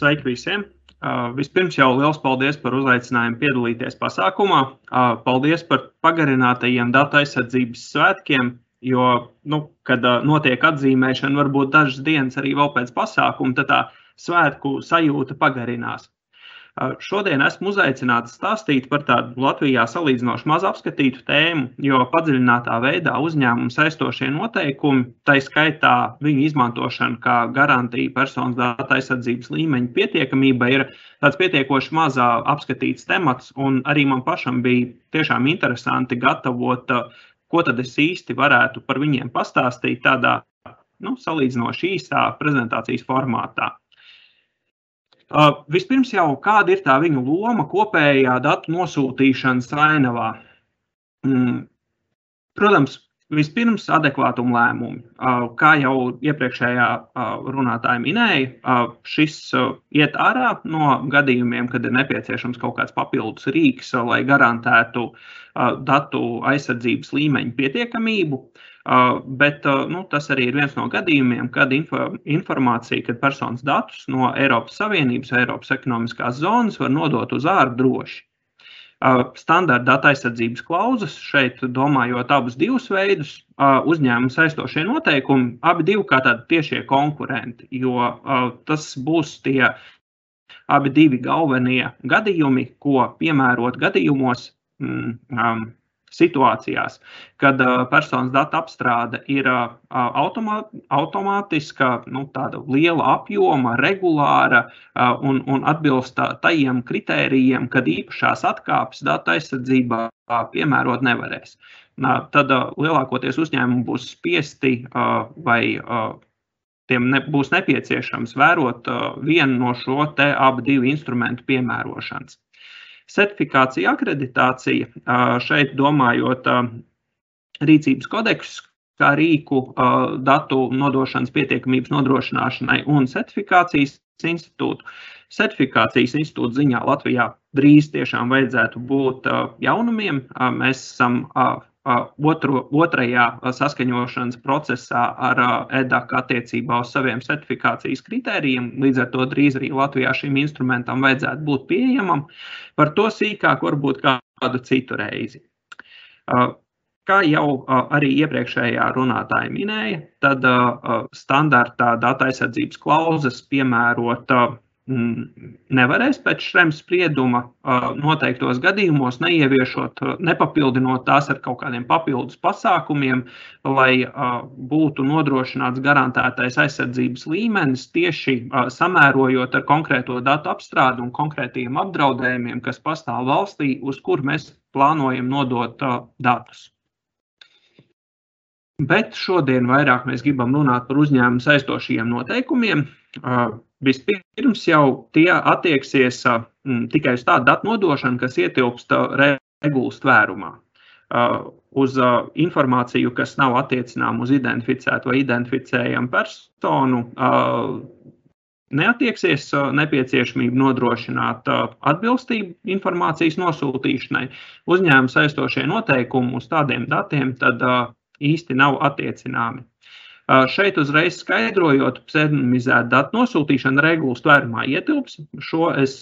Sveiki visiem! Uh, vispirms jau liels paldies par uzaicinājumu piedalīties pasākumā. Uh, paldies par pagarinātajiem datu aizsardzības svētkiem, jo, nu, kad uh, notiek atzīmēšana, varbūt dažas dienas arī vēl pēc pasākuma, tad tā svētku sajūta pagarinās. Šodien esmu uzaicināts stāstīt par tādu Latvijā salīdzinoši maz apskatītu tēmu, jo padziļinātā veidā uzņēmumu saistošie noteikumi, tā skaitā viņu izmantošana kā garantija personas datu aizsardzības līmeņa pietiekamība, ir tāds pietiekoši mazā apskatīts temats, un arī man pašam bija tiešām interesanti gatavot, ko tad es īsti varētu par viņiem pastāstīt tādā nu, salīdzinoši īsā prezentācijas formātā. Uh, vispirms jau kāda ir tā viņu loma kopējā datu nosūtīšanas ainavā? Mm, protams, vispirms adekvātuma lēmumi. Uh, kā jau iepriekšējā uh, runātāja minēja, šis iet ārā no gadījumiem, kad ir nepieciešams kaut kāds papildus rīks, lai garantētu datu aizsardzības līmeņa pietiekamību. Uh, bet uh, nu, tas arī ir viens no gadījumiem, kad info, informācija, kad personas datus no Eiropas Savienības Eiropas ekonomiskās zonas var nodot uz ārā droši. Uh, standarta datu aizsardzības klauzas šeit, domājot abus divus veidus, uzņēmuma saistošie noteikumi, abi divi kā tādi tiešie konkurenti, jo tas būs tie abi divi galvenie gadījumi, ko piemērot gadījumos, mm, um, situācijās, kad uh, personas datu apstrāde ir uh, automā, automātiska, nu, tāda liela apjoma, regulāra uh, un, un atbilst tajiem kritērijiem, kad īpašās atkāpes datu aizsardzībā uh, piemērot nevarēs. Uh, tad uh, lielākoties uzņēmumi būs spiesti uh, vai tiem ne, būs nepieciešams vērot vienu no šo te abu divu instrumentu piemērošanas. Certifikācija, akreditācija šeit domājot rīcības kodeks, kā rīku datu nodošanas pietiekamības nodrošināšanai un certifikācijas institūtu. Certifikācijas institūta ziņā Latvijā drīz tiešām vajadzētu būt jaunumiem. Mēs esam otru, otrajā saskaņošanas procesā ar EDAK attiecībā uz saviem certifikācijas kritērijiem. Līdz ar to drīz arī Latvijā šim instrumentam vajadzētu būt pieejamam. Par to sīkāk varbūt kādu citu reizi. Kā jau arī iepriekšējā runātāja minēja, tad standartā datu aizsardzības klauzes piemērot Mm, nevarēs pēc šrem sprieduma noteiktos gadījumos neieviešot, nepapildinot tās ar kaut kādiem papildus pasākumiem, lai būtu nodrošināts garantētais aizsardzības līmenis tieši samērojot ar konkrēto datu apstrādi un konkrētiem apdraudējumiem, kas pastāv valstī, uz kur mēs plānojam nodot datus. Bet šodien vairāk mēs gribam runāt par uzņēmumu saistošajiem noteikumiem. Vispirms jau tie attieksies tikai uz tādu datu nodošanu, kas ietilpst regulas tvērumā. Uz informāciju, kas nav attiecināma uz identificētu vai identificējumu personu, neatieksies nepieciešamība nodrošināt atbilstību informācijas nosūtīšanai. Uzņēmuma saistošie noteikumi uz tādiem datiem tad īsti nav attiecināmi. Šeit uzreiz skaidrojot, pseidonimizēta datu nosūtīšana regulas tvērumā ietilps. Šo es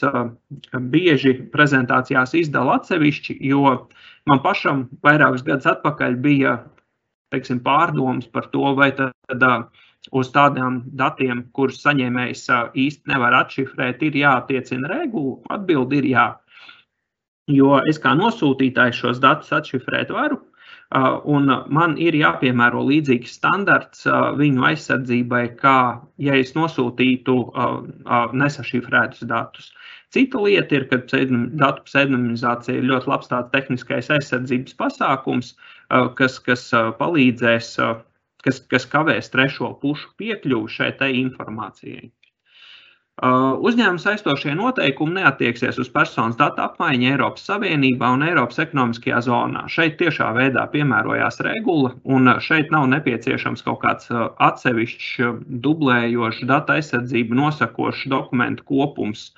bieži prezentācijās izdalu atsevišķi, jo man pašam vairākus gadus atpakaļ bija teiksim, pārdomas par to, vai tad uz tādiem datiem, kurus saņēmējs īsti nevar atšifrēt, ir jātiecina regula. Atbildi ir jā. Jo es kā nosūtītājs šos datus atšifrēt varu, un man ir jāpiemēro līdzīgs standarts uh, viņu aizsardzībai, kā ja es nosūtītu uh, nesašifrētus datus. Cita lieta ir, ka datu pseidonimizācija ir ļoti labs tāds tehniskais aizsardzības pasākums, kas, kas palīdzēs, kas, kas kavēs trešo pušu piekļuvi šai informācijai. Uh, uzņēmuma saistošie noteikumi neatieksies uz personas datu apmaiņu Eiropas Savienībā un Eiropas ekonomiskajā zonā. Šeit tiešā veidā piemērojās regula, un šeit nav nepieciešams kaut kāds uh, atsevišķs, uh, dublējošs datu aizsardzību nosakošs dokumentu kopums,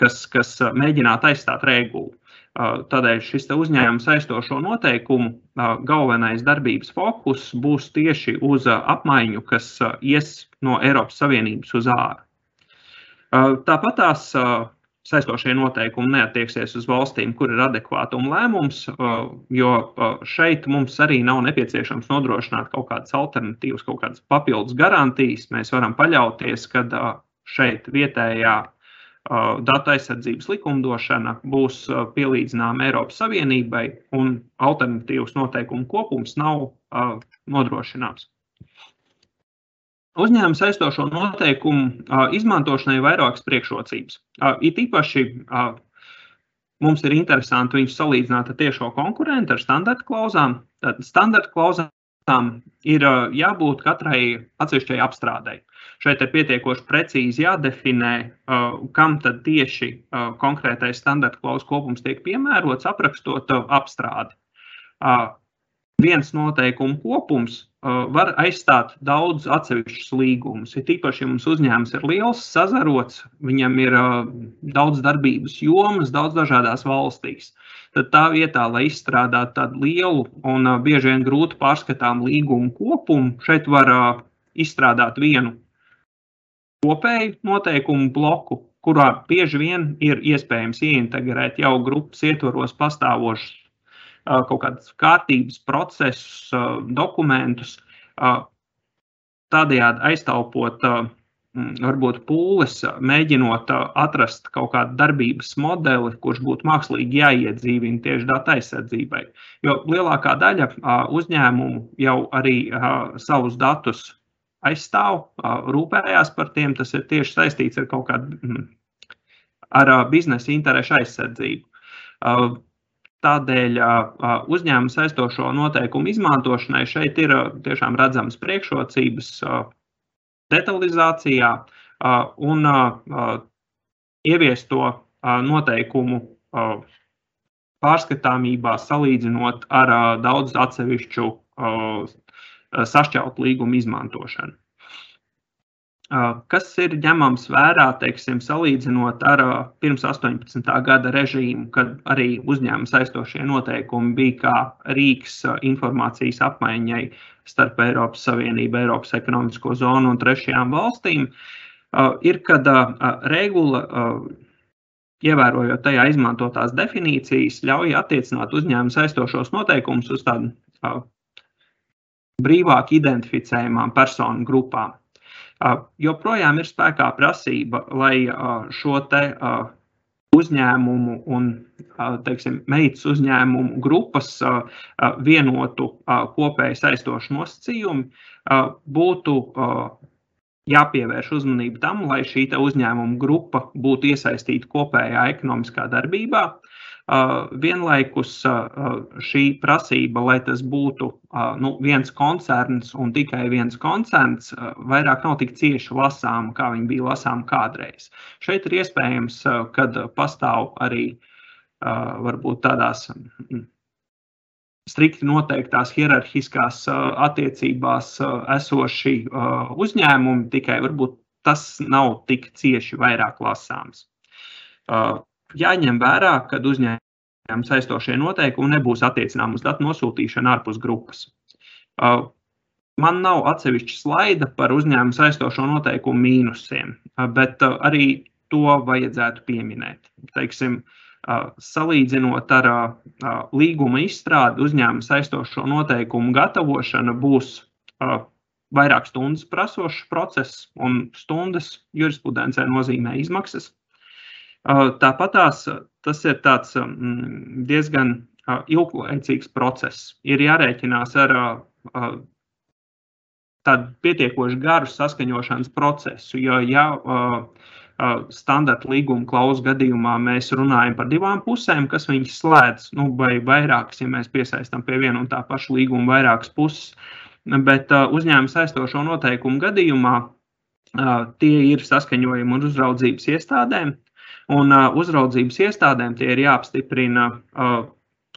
kas, kas mēģinātu aizstāt regulu. Tādēļ šis uzņēmuma saistošo noteikumu galvenais darbības fokus būs tieši uz apmaiņu, kas ies no Eiropas Savienības uz ārā. Tāpat tās saistošie noteikumi neatieksies uz valstīm, kur ir adekvātuma lēmums, jo šeit mums arī nav nepieciešams nodrošināt kaut kādas alternatīvas, kaut kādas papildus garantijas. Mēs varam paļauties, ka šeit vietējā datu aizsardzības likumdošana būs pielīdzināma Eiropas Savienībai, un alternatīvas noteikumu kopums nav nodrošināms. Uzņēmuma saistošo noteikumu izmantošanai ir vairākas priekšrocības. It īpaši mums ir interesanti viņus salīdzināt ar tiešo konkurentu, ar standarta klauzām. Tad standarta klauzām ir jābūt katrai atsevišķai apstrādei. Šeit ir pietiekoši precīzi jādefinē, kam tad tieši konkrētais standarta klauzas kopums tiek piemērots, aprakstot apstrādi viens noteikumu kopums var aizstāt daudz atsevišķus līgumus. Ir tīpaši, ja mums uzņēmums ir liels, sazarots, viņam ir daudz darbības jomas, daudz dažādās valstīs. Tad tā vietā, lai izstrādātu tādu lielu un bieži vien grūti pārskatāmu līgumu kopumu, šeit var izstrādāt vienu kopēju noteikumu bloku, kurā bieži vien ir iespējams ieintegrēt jau grupas ietvaros pastāvošus kaut kādus kārtības procesus, dokumentus, tādējādi aiztaupot varbūt pūles, mēģinot atrast kaut kādu darbības modeli, kurš būtu mākslīgi jāiedzīvina tieši datu aizsardzībai. Jo lielākā daļa uzņēmumu jau arī savus datus aizstāv, rūpējās par tiem. Tas ir tieši saistīts ar kaut kādu ar biznesa interešu aizsardzību. Tādēļ uzņēmuma saistošo noteikumu izmantošanai šeit ir tiešām redzamas priekšrocības detalizācijā un ieviesto noteikumu pārskatāmībā salīdzinot ar daudz atsevišķu sašķeltu līgumu izmantošanu. Kas ir ņemams vērā, teiksim, salīdzinot ar pirms 18. gada režīmu, kad arī uzņēmuma saistošie noteikumi bija kā rīks informācijas apmaiņai starp Eiropas Savienību, Eiropas ekonomisko zonu un trešajām valstīm, ir, kad regula, ievērojot tajā izmantotās definīcijas, ļauj attiecināt uzņēmuma saistošos noteikumus uz tādām brīvāk identificējumām personu grupām. Joprojām ir spēkā prasība, lai šo te uzņēmumu un teiksim, meitas uzņēmumu grupas vienotu kopēji saistošu nosacījumi, būtu jāpievērš uzmanība tam, lai šī uzņēmuma grupa būtu iesaistīta kopējā ekonomiskā darbībā. Vienlaikus šī prasība, lai tas būtu nu, viens koncerns un tikai viens koncerns, vairāk nav tik cieši lasāma, kā viņi bija lasāma kādreiz. Šeit ir iespējams, kad pastāv arī varbūt tādās strikti noteiktās hierarhiskās attiecībās esoši uzņēmumi, tikai varbūt tas nav tik cieši vairāk lasāms jāņem vērā, ka uzņēmuma saistošie noteikumi nebūs attiecināmi uz datu nosūtīšanu ārpus grupas. Man nav atsevišķa slaida par uzņēmumu saistošo noteikumu mīnusiem, bet arī to vajadzētu pieminēt. Teiksim, salīdzinot ar līguma izstrādi, uzņēmuma saistošo noteikumu gatavošana būs vairāk stundas prasošs process, un stundas jurisprudencē nozīmē izmaksas. Tāpat tās, tas ir tāds diezgan ilglaicīgs process. Ir jārēķinās ar tādu pietiekoši garu saskaņošanas procesu. Jo, ja standarta līguma klauzu gadījumā mēs runājam par divām pusēm, kas viņas slēdz, nu, vai vairākas, ja mēs piesaistām pie viena un tā paša līguma vairākas puses. Bet uzņēmuma saistošo noteikumu gadījumā tie ir saskaņojumi un uzraudzības iestādēm. Un uh, uzraudzības iestādēm tie ir jāapstiprina uh,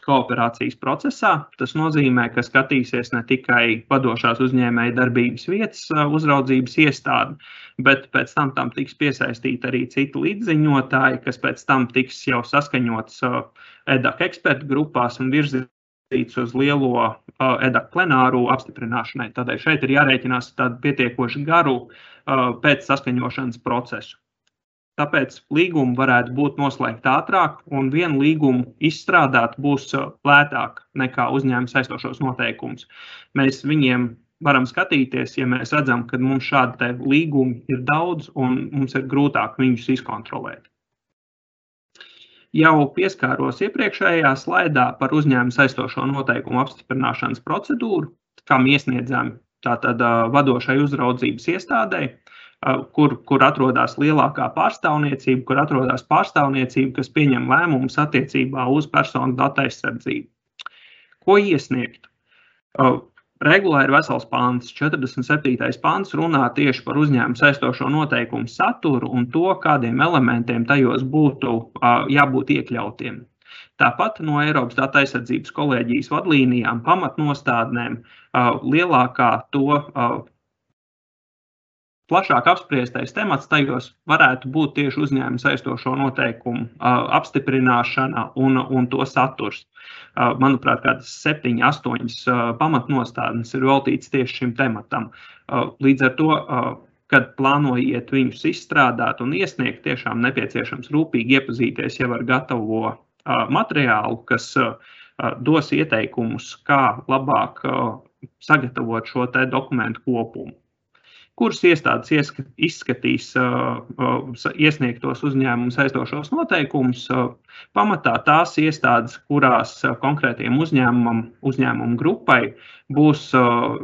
kooperācijas procesā. Tas nozīmē, ka skatīsies ne tikai padošās uzņēmēja darbības vietas uzraudzības iestāde, bet pēc tam tam tiks piesaistīti arī citi līdziņotāji, kas pēc tam tiks jau saskaņots EDAK ekspertu grupās un virzīts uz lielo EDAK plenāru apstiprināšanai. Tādēļ šeit ir jārēķinās tādu pietiekoši garu pēc saskaņošanas procesu. Tāpēc līgumi varētu būt noslēgti ātrāk, un vienu līgumu izstrādāt būs lētāk nekā uzņēmuma saistošos noteikumus. Mēs viņiem varam skatīties, ja mēs redzam, ka mums šādi līgumi ir daudz un mums ir grūtāk viņus izkontrolēt. Jau pieskāros iepriekšējā slaidā par uzņēmuma saistošo noteikumu apstiprināšanas procedūru, kam iesniedzami tātad vadošai uzraudzības iestādēji kur, kur atrodas lielākā pārstāvniecība, kur atrodas pārstāvniecība, kas pieņem lēmumus attiecībā uz personu datu aizsardzību. Ko iesniegt? Regulā ir vesels pāns, 47. pāns runā tieši par uzņēmumu saistošo noteikumu saturu un to, kādiem elementiem tajos būtu jābūt iekļautiem. Tāpat no Eiropas datu aizsardzības kolēģijas vadlīnijām, pamatnostādnēm, lielākā to plašāk apspriestais temats tajos varētu būt tieši uzņēmuma saistošo noteikumu apstiprināšana un, un to saturs. Manuprāt, kādas septiņas, astoņas pamatnostādnes ir veltītas tieši šim tematam. Līdz ar to, kad plānojiet viņus izstrādāt un iesniegt, tiešām nepieciešams rūpīgi iepazīties jau ar gatavo materiālu, kas dos ieteikumus, kā labāk sagatavot šo dokumentu kopumu kuras iestādes izskatīs iesniegtos uzņēmumu saistošos noteikumus. Pamatā tās iestādes, kurās konkrētiem uzņēmumam, uzņēmumu grupai būs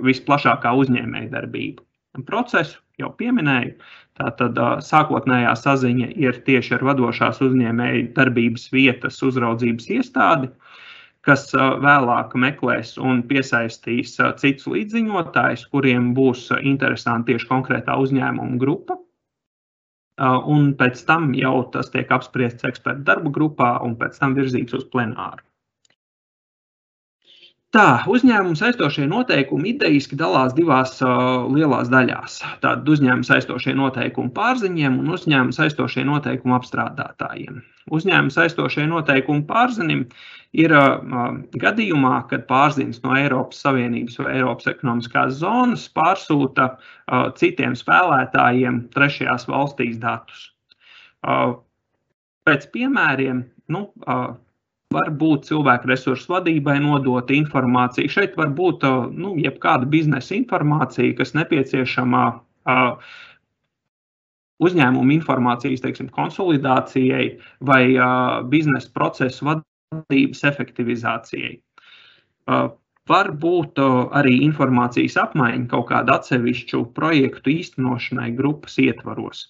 visplašākā uzņēmējdarbība. Procesu jau pieminēju. Tātad sākotnējā saziņa ir tieši ar vadošās uzņēmēju darbības vietas uzraudzības iestādi. Kas vēlāk meklēs un piesaistīs citus līdziņotājus, kuriem būs interesanti tieši konkrētā uzņēmuma grupa. Un pēc tam jau tas tiek apspriests ekspertu darba grupā un pēc tam virzīts uz plenāru. Tā, uzņēmuma saistošie noteikumi idejiski dalās divās uh, lielās daļās. Tātad uzņēmuma saistošie noteikumi pārziņiem un uzņēmuma saistošie noteikumi apstrādātājiem. Uzņēmuma saistošie noteikumi pārziņam ir uh, gadījumā, kad pārziņas no Eiropas Savienības vai Eiropas ekonomiskās zonas pārsūta uh, citiem spēlētājiem trešajās valstīs datus. Uh, pēc piemēriem, nu, uh, var būt cilvēku resursu vadībai nodota informācija. Šeit var būt nu, jebkāda biznesa informācija, kas nepieciešama uh, uzņēmuma informācijas teiksim, konsolidācijai vai uh, biznesa procesu vadības efektivizācijai. Uh, var būt arī informācijas apmaiņa kaut kādu atsevišķu projektu īstenošanai grupas ietvaros.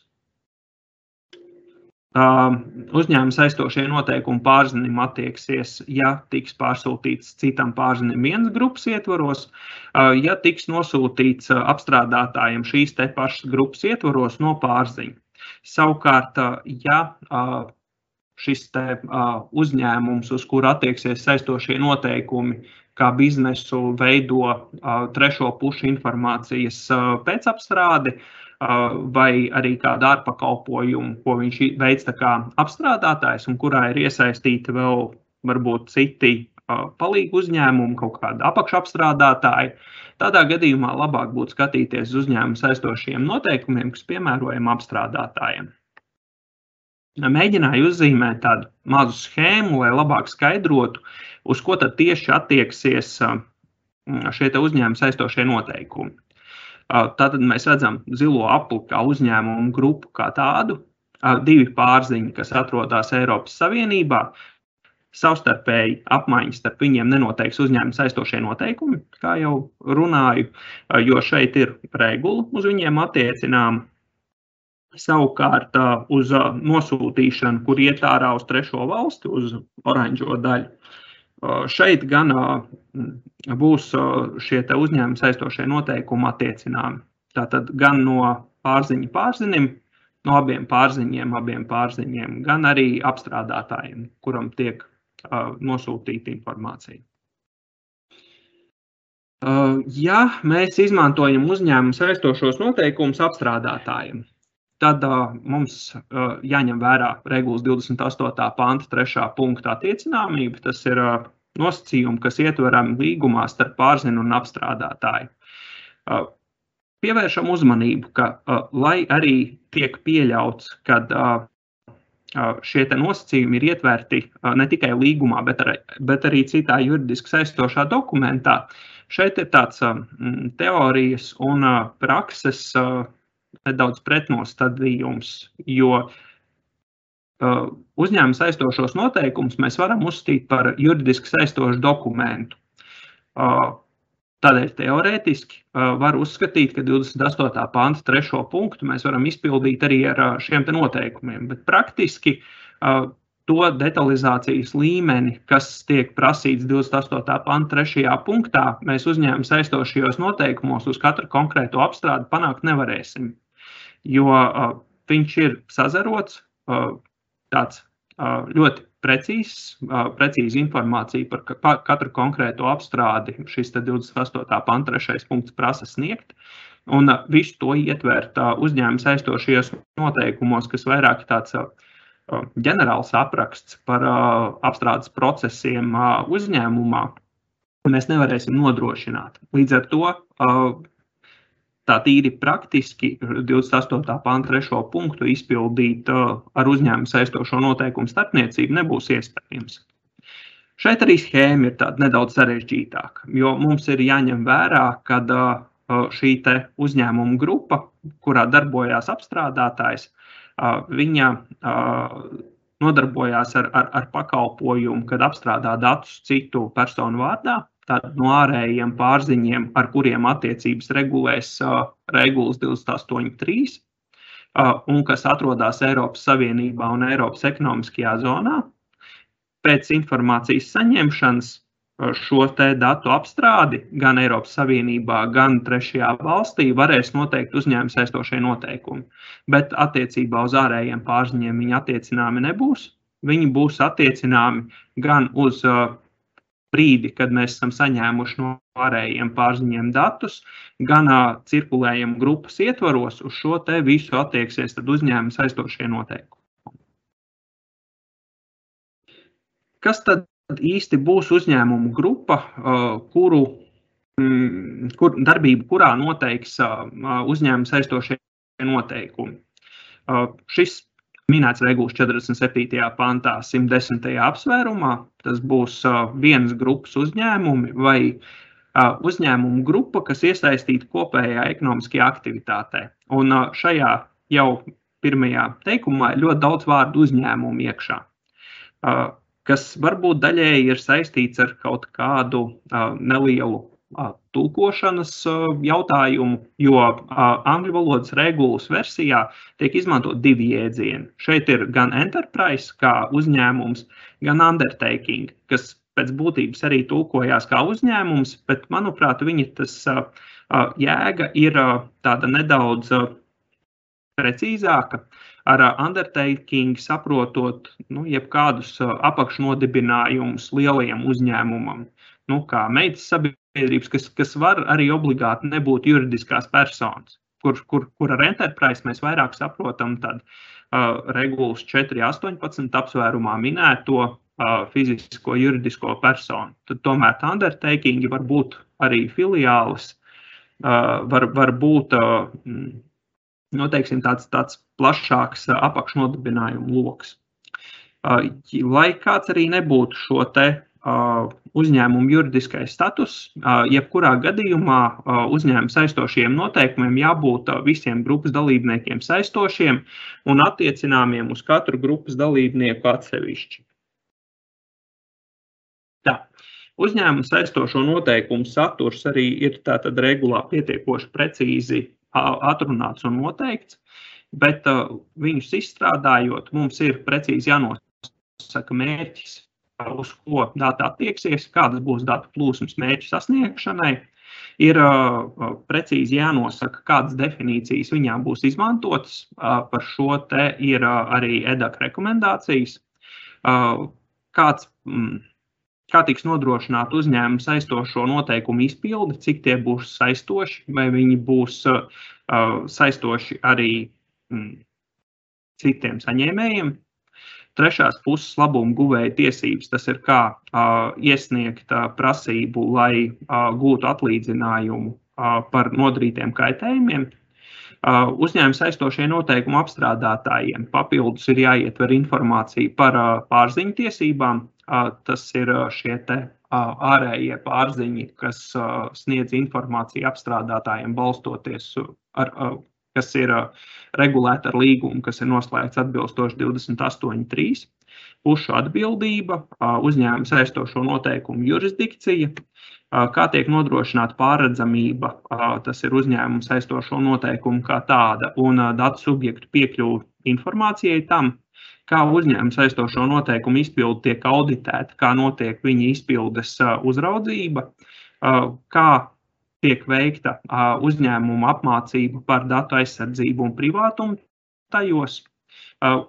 Uzņēmuma saistošie noteikumi pārzinim attieksies, ja tiks pārsūtīts citam pārzinim vienas grupas ietvaros, ja tiks nosūtīts apstrādātājiem šīs te pašas grupas ietvaros no pārziņa. Savukārt, ja šis te uzņēmums, uz kuru attieksies saistošie noteikumi, kā biznesu veido trešo pušu informācijas pēcapstrādi, vai arī kādu ārpakalpojumu, ko viņš veids kā apstrādātājs un kurā ir iesaistīti vēl varbūt citi palīgu uzņēmumi, kaut kāda apakšapstrādātāja. Tādā gadījumā labāk būtu skatīties uz uzņēmumu saistošiem noteikumiem, kas piemērojami apstrādātājiem. Mēģināju uzzīmēt tādu mazu schēmu, lai labāk skaidrotu, uz ko tieši attieksies šie uzņēmuma saistošie noteikumi. Tātad mēs redzam zilo apli kā uzņēmumu grupu kā tādu, divi pārziņi, kas atrodas Eiropas Savienībā. Savstarpēji apmaiņas starp viņiem nenoteiks uzņēmuma saistošie noteikumi, kā jau runāju, jo šeit ir regula uz viņiem attiecināma. Savukārt uz nosūtīšanu, kur iet ārā uz trešo valsti, uz oranžo daļu, Šeit gan būs šie uzņēmuma saistošie noteikumi attiecināmi. Tātad gan no pārziņa pārziņam, no abiem pārziņiem, abiem pārziņiem, gan arī apstrādātājiem, kuram tiek nosūtīta informācija. Ja mēs izmantojam uzņēmuma saistošos noteikumus apstrādātājiem, tad uh, mums uh, jāņem vērā regulas 28. panta 3. punkta attiecināmība. Tas ir uh, nosacījumi, kas ietverami līgumā starp pārzinu un apstrādātāju. Uh, pievēršam uzmanību, ka, uh, lai arī tiek pieļauts, ka uh, šie nosacījumi ir ietverti ne tikai līgumā, bet, ar, bet arī citā juridiski saistošā dokumentā. Šeit ir tāds teorijas un prakses nedaudz pretnostādījums, jo uzņēmuma saistošos noteikumus mēs varam uzskatīt par juridiski saistošu dokumentu. Tādēļ teorētiski var uzskatīt, ka 28. panta trešo punktu mēs varam izpildīt arī ar šiem noteikumiem, bet praktiski to detalizācijas līmeni, kas tiek prasīts 28. panta 3. punktā, mēs uzņēmuma saistošajos noteikumos uz katru konkrēto apstrādi panākt nevarēsim. Jo viņš ir sazarots, tāds ļoti precīzs, precīzi informācija par katru konkrēto apstrādi. Šis 28. panta trešais punkts prasa sniegt. Un visu to ietvert uzņēmuma saistošajos noteikumos, kas vairāk ir tāds ģenerāls apraksts par apstrādes procesiem uzņēmumā, mēs nevarēsim nodrošināt. Līdz ar to tā tīri praktiski 28. pānta trešo punktu izpildīt uh, ar uzņēmumu saistošo noteikumu starpniecību nebūs iespējams. Šeit arī schēma ir nedaudz sarežģītāka, jo mums ir jāņem vērā, ka uh, šī uzņēmuma grupa, kurā darbojās apstrādātājs, viņa nodarbojās ar, ar, ar pakalpojumu, kad apstrādā datus citu personu vārdā, Tātad no ārējiem pārziņiem, ar kuriem attiecības regulēs regulas 283, uh, un kas atrodas Eiropas Savienībā un Eiropas ekonomiskajā zonā. Pēc informācijas saņemšanas šo datu apstrādi gan Eiropas Savienībā, gan trešajā valstī varēs noteikt uzņēmuma saistošie noteikumi. Bet attiecībā uz ārējiem pārziņiem viņi attiecināmi nebūs. Viņi būs attiecināmi gan uz uh, brīdi, kad mēs esam saņēmuši no ārējiem pārziņiem datus, gan cirkulējam grupas ietvaros, uz šo te visu attieksies uzņēmuma saistošie noteikumi. Kas tad īsti būs uzņēmumu grupa, kuru mm, kur, darbību, kurā noteiks uzņēmuma saistošie noteikumi? Šis minēts regulas 47. pantā, 110. apsvērumā. Tas būs vienas grupas uzņēmumi vai uzņēmumu grupa, kas iesaistīta kopējā ekonomiskajā aktivitātē. Un šajā jau pirmajā teikumā ir ļoti daudz vārdu uzņēmumu iekšā, kas varbūt daļēji ir saistīts ar kaut kādu nelielu tulkošanas jautājumu, jo angļu valodas regulas versijā tiek izmantot divi jēdzieni. Šeit ir gan enterprise, kā uzņēmums, gan undertaking, kas pēc būtības arī tulkojās kā uzņēmums, bet, manuprāt, viņa tas jēga ir tāda nedaudz precīzāka. Ar undertaking saprotot nu, jebkādus apakšnodibinājumus lielajam uzņēmumam, nu, kā meitas sabiedrība sabiedrības, kas, kas var arī obligāti nebūt juridiskās personas, kur, kur, kur ar enterprise mēs vairāk saprotam tad, uh, regulas 4.18 apsvērumā minēto uh, fizisko juridisko personu. Tad tomēr undertakingi var būt arī filiālis, uh, var, var būt uh, nu, teiksim, tāds, tāds plašāks apakšnodibinājumu lokus. Lai kāds arī nebūtu šo te uzņēmuma juridiskais status. Jebkurā gadījumā uzņēmuma saistošiem noteikumiem jābūt visiem grupas dalībniekiem saistošiem un attiecināmiem uz katru grupas dalībnieku atsevišķi. Tā. Uzņēmuma saistošo noteikumu saturs arī ir regulā pietiekoši precīzi atrunāts un noteikts, bet viņus izstrādājot, mums ir precīzi jānosaka mērķis, uz ko dati attieksies, kādas būs datu plūsmas mērķu sasniegšanai. Ir uh, precīzi jānosaka, kādas definīcijas viņām būs izmantotas. Uh, par šo te ir uh, arī EDAK rekomendācijas. Uh, kāds, mm, kā tiks nodrošināta uzņēmuma saistošo noteikumu izpildi, cik tie būs saistoši, vai viņi būs uh, saistoši arī mm, citiem saņēmējiem. Trešās puses labuma guvēja tiesības, tas ir kā uh, iesniegt uh, prasību, lai uh, gūtu atlīdzinājumu uh, par nodarītiem kaitējumiem. Uzņēmuma saistošie noteikumi apstrādātājiem papildus ir jāietver informācija par pārziņu tiesībām. Tas ir šie ārējie pārziņi, kas sniedz informāciju apstrādātājiem balstoties ar, kas ir regulēta ar līgumu, kas ir noslēgts atbilstoši 28.3. Pušu atbildība, uzņēmuma saistošo noteikumu jurisdikcija, kā tiek nodrošināta pārredzamība, tas ir uzņēmuma saistošo noteikumu kā tāda, un datu subjektu piekļuvu informācijai tam, kā uzņēmuma saistošo noteikumu izpilde tiek auditēta, kā notiek viņa izpildes uzraudzība, kā tiek veikta uzņēmuma apmācība par datu aizsardzību un privātumu tajos,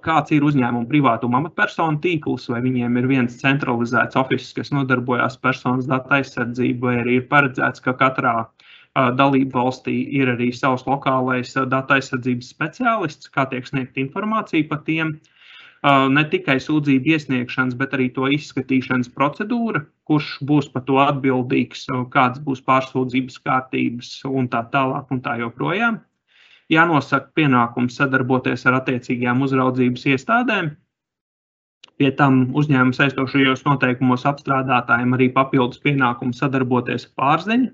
kāds ir uzņēmuma privātuma amatpersonu tīkls, vai viņiem ir viens centralizēts oficiāls, kas nodarbojas personas datu aizsardzību, vai arī ir paredzēts, ka katrā dalību valstī ir arī savs lokālais datu aizsardzības speciālists, kā tiek sniegta informācija par tiem. Uh, ne tikai sūdzību iesniegšanas, bet arī to izskatīšanas procedūra, kurš būs par to atbildīgs, kādas būs pārsūdzības kārtības un tā tālāk un tā joprojām. Jānosaka pienākums sadarboties ar attiecīgajām uzraudzības iestādēm. Pie tam uzņēmuma saistošajos noteikumos apstrādātājiem arī papildus pienākums sadarboties ar pārziņu,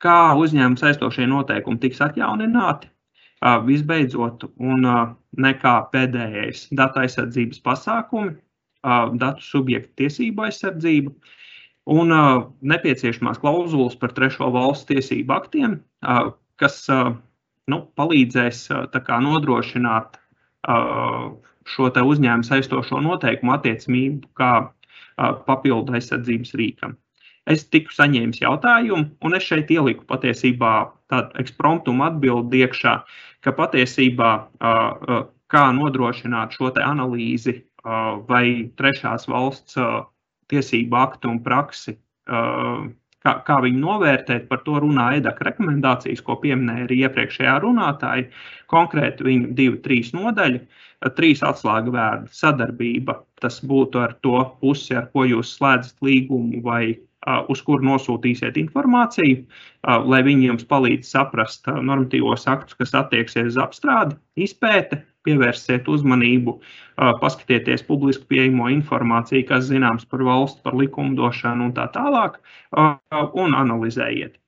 kā uzņēmuma saistošie noteikumi tiks atjaunināti, Visbeidzot, un nekā pēdējais datu aizsardzības pasākumi, datu subjektu tiesību aizsardzība un nepieciešamās klauzulas par trešo valstu tiesību aktiem, kas nu, palīdzēs kā, nodrošināt šo uzņēmumu saistošo noteikumu attiecamību kā papildu aizsardzības rīkam. Es tiku saņēmis jautājumu, un es šeit ieliku patiesībā tādu ekspromptumu atbildi iekšā, ka patiesībā kā nodrošināt šo analīzi vai trešās valsts tiesību aktu un praksi, kā, kā viņu novērtēt, par to runā EDAK rekomendācijas, ko pieminēja arī iepriekšējā runātāja. Konkrēti viņu divu, trīs nodaļu, trīs atslēga vērdi - sadarbība. Tas būtu ar to pusi, ar ko jūs slēdzat līgumu vai uz kuru nosūtīsiet informāciju, lai viņi jums palīdz saprast normatīvos aktus, kas attieksies uz apstrādi, izpēte, pievērsiet uzmanību, paskatieties publiski pieejamo informāciju, kas zināms par valsts, par likumdošanu un tā tālāk, un analizējiet.